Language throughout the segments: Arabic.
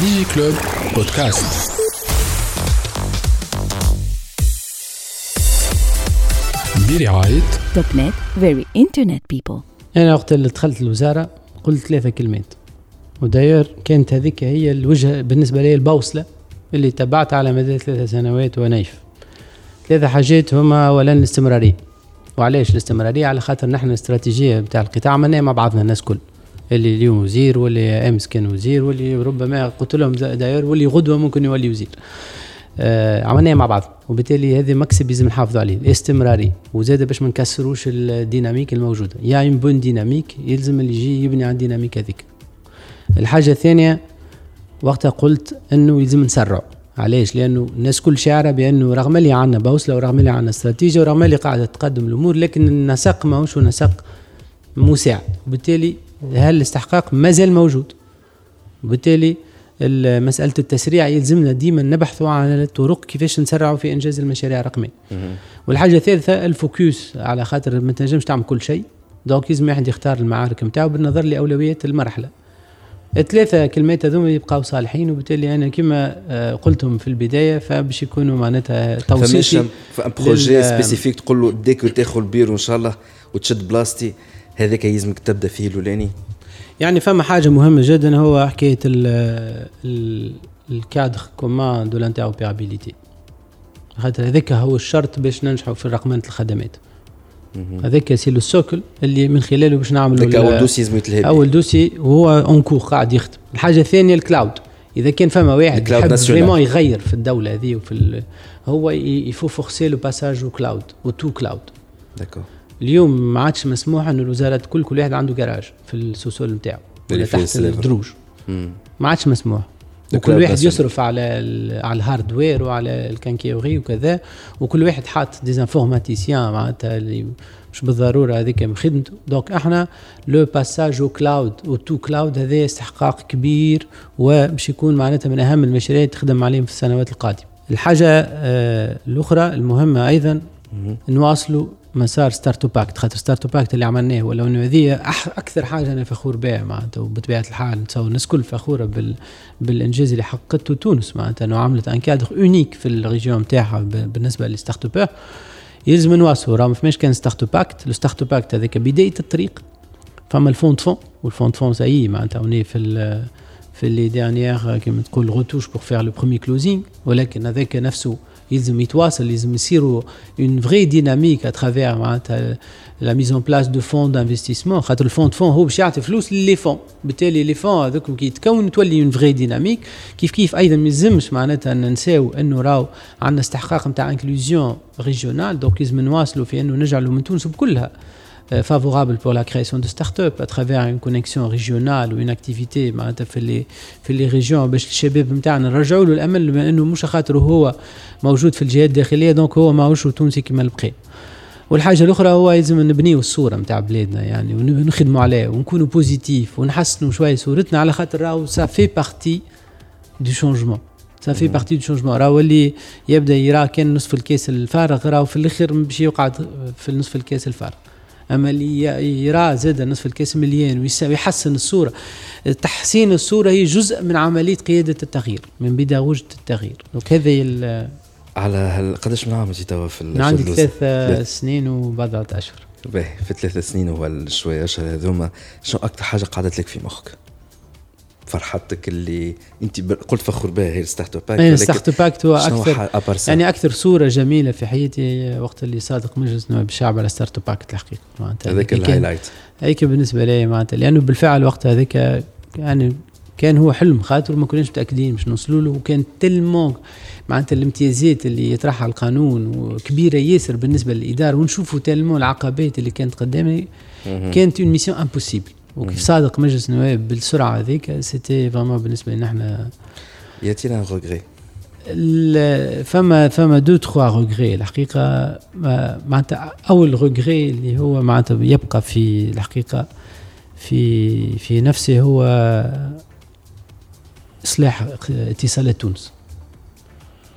ديجي كلوب بودكاست برعاية توب نت very internet people أنا وقت اللي دخلت الوزارة قلت ثلاثة كلمات. وداير كانت هذيك هي الوجهة بالنسبة لي البوصلة اللي تبعت على مدى ثلاث سنوات ونايف ثلاثة حاجات هما اولا الاستمرارية. وعلاش الاستمرارية؟ على خاطر نحن الاستراتيجيه بتاع القطاع عملناها مع بعضنا الناس كل. اللي اليوم وزير واللي أمس كان وزير واللي ربما قلت لهم داير واللي غدوة ممكن يولي وزير. آه عملناها مع بعض. وبالتالي هذا مكسب لازم نحافظوا عليه. الاستمراري وزاد باش ما نكسروش ال dynamique الموجودة. يا يعني bonne dynamique يلزم اللي يجي يبني على ال dynamique هذيك. الحاجة الثانية وقتها قلت إنه يلزم نسرع علاش؟ لأنه الناس كل شاعرة بأنه رغم اللي عندنا بوصلة ورغم اللي عندنا استراتيجية ورغم اللي قاعدة تقدم الأمور لكن النسق ماهوش نسق مساعد وبالتالي هل الاستحقاق مازال موجود. وبالتالي مسألة التسريع يلزمنا ديما نبحثوا على الطرق كيفاش نسرعوا في إنجاز المشاريع الرقمية. والحاجة الثالثة ال focus على خاطر ما تنجمش تعمل كل شيء. donc لازم واحد يختار المعارك نتاعو بالنظر لأولويات المرحلة. الثلاثة كلمات هذوما يبقاو صالحين. وبالتالي أنا كما آه، قلتهم في البداية فباش يكونوا معناتها توصيتي فما projet spécifique تقول له ديك تاخذ البيرو إن شاء الله وتشد بلاصتي. هذاك يلزمك تبدأ فيه الأولاني؟ يعني فما حاجة مهمة جدا هو حكاية ال cadre commun de l'interopérabilité خاطر هذاك هو الشرط باش ننجحوا في رقمنه الخدمات. هذاك c'est le socle اللي من خلاله باش نعملوا أول dossier لازم يتلهى أول dossier وهو encore قاعد يخدم. الحاجة الثانية ال cloud إذا كان فما واحد يحب vraiment يغير في الدولة هذه وفي هو il faut forcer le passage au cloud au tout cloud d'accord اليوم ما عادش مسموح إنه الوزارات كل كل واحد عنده جراج في ال sous-sol نتاعو ولا تحت الدروج. ما عادش مسموح. وكل واحد يصرف على على ال hardware وعلى الكانكيوري وكذا وكل واحد حاط des informaticiens معناتها اللي مش بالضرورة هذيك من خدمته. donc إحنا le passage au cloud au tout cloud هذا استحقاق كبير وباش يكون معناتها من أهم المشاريع اللي تخدم عليهم في السنوات القادمة. الحاجة آه الأخرى المهمة أيضا نواصلوا مسار Startup Act خاطر Startup Act اللي عملناه ولو انه هذه أكثر حاجة أنا فخور بها معناتها وبطبيعة الحال. نتصور الناس الكل فخورة بال بالإنجاز اللي حققته تونس معناتها. إنه عملت un cadre unique في ال région نتاعها بالنسبة لل start-up يلزم نواصلوا راهم فماش كان Startup Act le Startup Act هذاك بداية الطريق. فما الفوند فون والفوند فون ساي معناتها on est في في les dernières كيما تقول retouches pour faire le premier closing ولكن هذاك نفسه يلزم يتواصل يلزم يصيروا une vraie dynamique à travers معناتها la mise en place de fonds d'investissement خاطر ال fonds de fonds هو باش يعطي فلوس ل les fonds. بالتالي les fonds هذوك كي يتكون تولي une vraie dynamique كيف كيف أيضا ما يلزمش معناتها ننساو أنه راهو عندنا استحقاق نتاع inclusion régionale donc لازم نواصلوا في أنه نجعلوا من تونس بكلها. Favorable pour la création de start-up à travers une connexion régionale ou une activité معناتها في les في les régions باش الشباب نتاعنا نرجعوا له الأمل بما أنه مش خاطر هو موجود في الجهات الداخلية donc هو ماهوش تونسي كما البقيه والحاجة الأخرى هو لازم نبنيو الصورة نتاع بلادنا يعني ونخدموا عليه ونكونوا positifs ونحسنوا شوية صورتنا على خاطر راهو ça fait partie du changement ça fait partie du changement راهو اللي يبدأ يرى كان نصف الكاس الفارغ راهو في الآخر باش يقعد في نصف الكاس الفارغ. اما اللي يرى زاد نصف الكاس مليان ويحسن الصورة. تحسين الصورة هي جزء من عملية قيادة التغيير من بيداغوجية التغيير. donc هذه على هل قداش من عام توا في الشغل عندي ثلاث سنين وبضعة اشهر باهي في ثلاث سنين وشويه اشهر هذوما. شنو أكثر حاجة قعدت لك في مخك؟ فرحتك اللي انت قلت فخور بها هي Startup Act Startup Act هو أكثر يعني أكثر صورة جميلة في حياتي وقت اللي صادق مجلس نواب الشعب على Startup Act الحقيقة معناتها. هذاك ال highlight هيك بالنسبة لي معناتها لأنه بالفعل وقت هذاك يعني كان هو حلم خاطر ما كناش متأكدين باش نوصلوا له وكان tellement معناتها الامتيازات اللي يطرحها القانون وكبيرة ياسر بالنسبة للإدارة ونشوفوا tellement العقبات اللي كانت قدامي. كانت une mission impossible وكيف صادق مجلس النواب بالسرعة هذيك c'était vraiment بالنسبة لنا إحنا y a-t-il un regret فما فما deux trois regrets الحقيقة معناتها أول regret اللي هو معناتها يبقى في الحقيقة في في نفسه هو إصلاح اتصالات تونس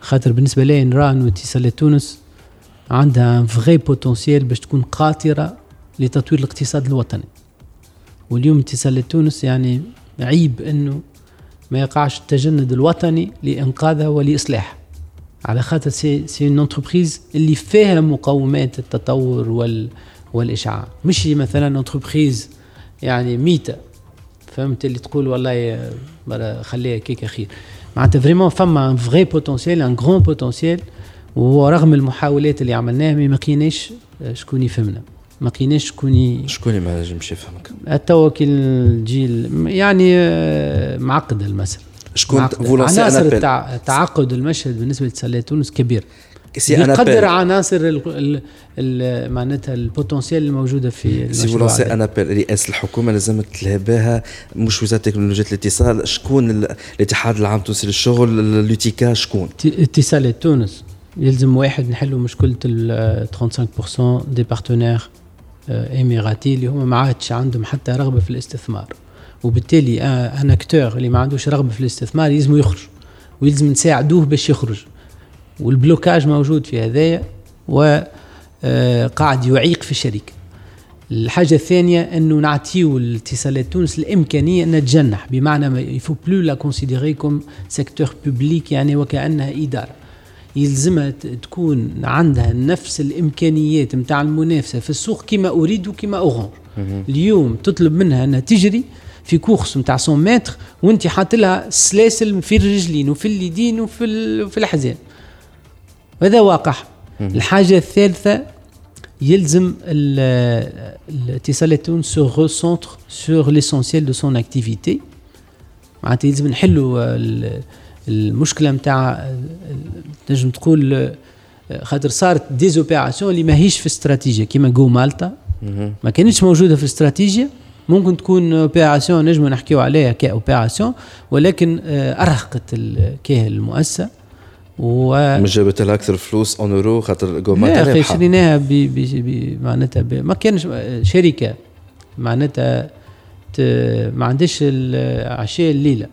خاطر بالنسبة لي نرى انه اتصالات تونس عندها vrai potentiel باش تكون قاطره لتطوير الاقتصاد الوطني. واليوم اتصالات تونس يعني عيب إنه ما يقعش التجند الوطني لإنقاذها ولإصلاحها. على خاطر c'est c'est une entreprise اللي فيها مقومات التطور وال والإشعاع. مش مثلا entreprise يعني ميتة. فهمت اللي تقول والله خليها كيكه خير معناتها vraiment فما un vrai potentiel un grand potentiel ورغم المحاولات اللي عملناها ما لقيناش شكون يفهمنا. ما لقيناش شكون شكون ما نجمش يفهمك توا كي الجيل يعني آه، معقد المسألة شكون عناصر تعقد المشهد بالنسبة لاتصالات تونس كبير. يقدر عناصر معناتها ال potentiel الموجودة في c'est vraiment appel رئاسة الحكومة لازم تلهى بها مش وزاره تكنولوجيا الاتصال. شكون الاتحاد العام التونسي للشغل l'UTICA شكون؟ اتصالات تونس يلزم واحد نحلوا مشكلة ال 35% du partenaire اميراتي اللي هما ما عادش عندهم حتى رغبة في الاستثمار. وبالتالي un acteur اللي ما عندوش رغبة في الاستثمار يلزم يخرج ويلزم نساعدوه باش يخرج. وال blocage موجود في هذايا وقاعد يعيق في الشركة. الحاجة الثانية أنه نعطيو الاتصالات تونس الإمكانية أن تنجح بمعنى il faut plus la considérer comme secteur public يعني وكأنها إدارة. يلزمها تكون عندها نفس الإمكانيات نتاع المنافسة في السوق كما Ooredoo وكما Orange اليوم تطلب منها أنها تجري في course نتاع 100 متر وأنت حاط لها سلاسل في الرجلين وفي اليدين وفي في الحزام. هذا واقع. الحاجة الثالثة يلزم الاتصالات تونس se recentrer sur l'essentiel de son activité معناتها يلزم نحلوا المشكلة نتاع تنجم تقول خاطر صارت des opérations اللي ماهيش في استراتيجية كيما GO Malta ما كانتش موجودة في الاستراتيجيه ممكن تكون opération نجم نحكيو عليها ك opération ولكن آه، أرهقت كاهل المؤسسة. و مش جابت لها أكثر فلوس en euro خاطر GO أخي شريناها معناتها ما كانش شركة. معناتها ما عندش العشاء الليلة.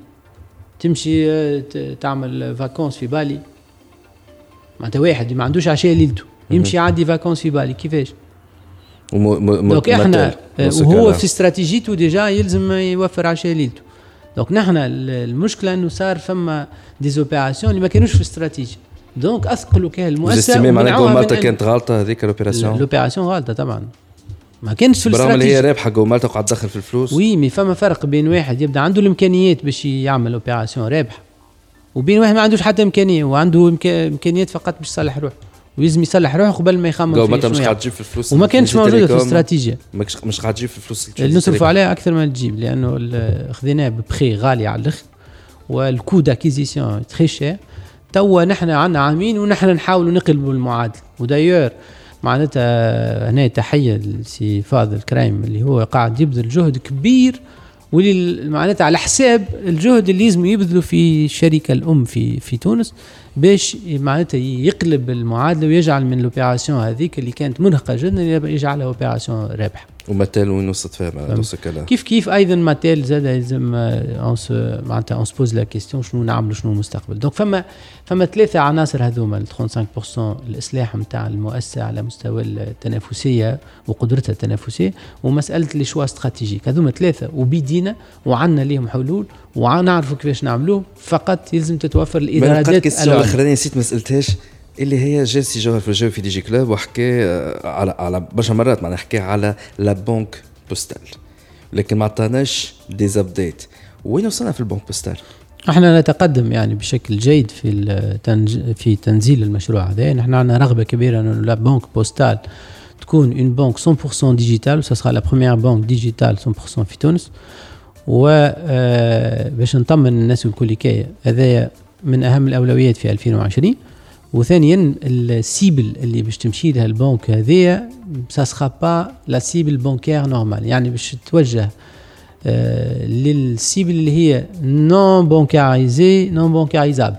تمشي آه، تعمل vacances في بالي. معناتها واحد ما عندوش عشاء ليلته يمشي يعدي vacances في بالي. كيفاش؟ donc إحنا آه، وهو في استراتيجيته déjà يلزم يوفر عشاء ليلته. donc نحن المشكلة إنه صار فما des opérations اللي ما كانوش في stratégie donc أثقلوا كاهل المؤسسة معناها مالتا كانت غلطه هذيك ال opération ال opération غلطه طبعا. ما كانش في برغم اللي هي رابحه GO Malta وقاعد تدخل في الفلوس. oui mais فما فرق بين واحد يبدأ عنده الإمكانيات باش يعمل opération رابحه وبين واحد ما عندوش حتى إمكانية وعنده إمكانيات فقط باش يصلح روحه ويلزم يصلح روحه قبل ما يخمم في مش قاعد تجيب في الفلوس وما كانش موجودة في الاستراتيجية. مش قاعد تجيب في الفلوس نصرفوا عليها أكثر ما تجيب لأنه خذيناه ببخي غالي على الأخر وال coût d'acquisition très cher توا نحن عندنا عامين ونحن نحاولوا نقلبوا المعادله و d'ailleurs معناتها هنا تحية لسي فاضل كرايم اللي هو قاعد يبذل جهد كبير واللي معناتها على حساب الجهد اللي لازم يبذلوا في الشركة الأم في في تونس. باش معناتها يقلب المعادلة ويجعل من ال opération هذيك اللي كانت مرهقه جدا يجعلها opération رابحة. و Mattel وين وصلت فيها؟ معناتها الكلام. كيف كيف أيضا Mattel زاد لازم آه، معناتها on se pose la question شنو نعملوا شنو المستقبل. donc فما فما ثلاثة عناصر هذوما ال 35% الإصلاح نتاع المؤسسة على مستوى التنافسية وقدرتها التنافسية ومسألة les choix stratégiques هذوما ثلاثة وبيدينا وعندنا ليهم حلول ونعرفوا كيفاش نعملوه فقط يلزم تتوفر الإدارات الاخرانيه نسيت ما سألتهاش اللي هي جيسي جوهر في الجو في DigiClub وحكى آه، على على برشا مرات معناها حكى على la banque postale لكن ما عطاناش des updates وين وصلنا في ال banque postale؟ إحنا نتقدم يعني بشكل جيد في. في تنزيل المشروع هذا نحن عندنا رغبة كبيرة إنه la banque postale تكون une banque 100% digitale و ça la première banque digitale 100% في تونس و آه، باش نطمن الناس الكل هذايا من أهم الأولويات في 2020 وثانيا ال cible اللي باش تمشي لها البنك هذيا ça sera pas la cible bancaire normale يعني باش توجه آه لل cible اللي هي non bancarisée non bancarisable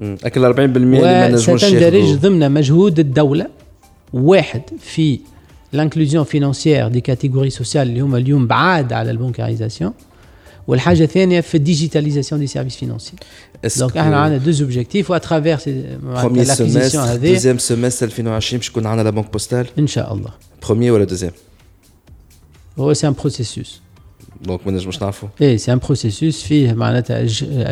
هاك ال 40% اللي ما نجموش ستندرج ضمن مجهود الدولة. واحد في l'inclusion financière des catégories sociales اللي هما اليوم بعاد على ال bancarisation. والحاجة الثانية في ال digitalisation des services financiers donc إحنا عندنا deux objectifs و à travers l'acquisition هذه deuxième semestre 2020 باش يكون عندنا la banque postale ان شاء الله premier ولا deuxième هو c'est un processus donc ما نجموش نعرفوا إيه c'est un processus فيه معناتها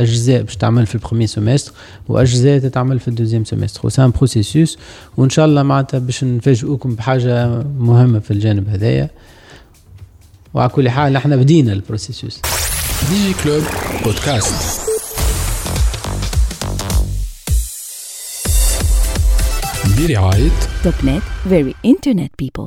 اجزاء باش تعمل في ال premier semestre واجزاء تتعمل في ال deuxième semestre و c'est un processus وان شاء الله معناتها باش نفاجئوكم بحاجه مهمه في الجانب هذايا وعلى كل حال إحنا بدينا ال processus DigiClub podcast برعاية Topnet very internet people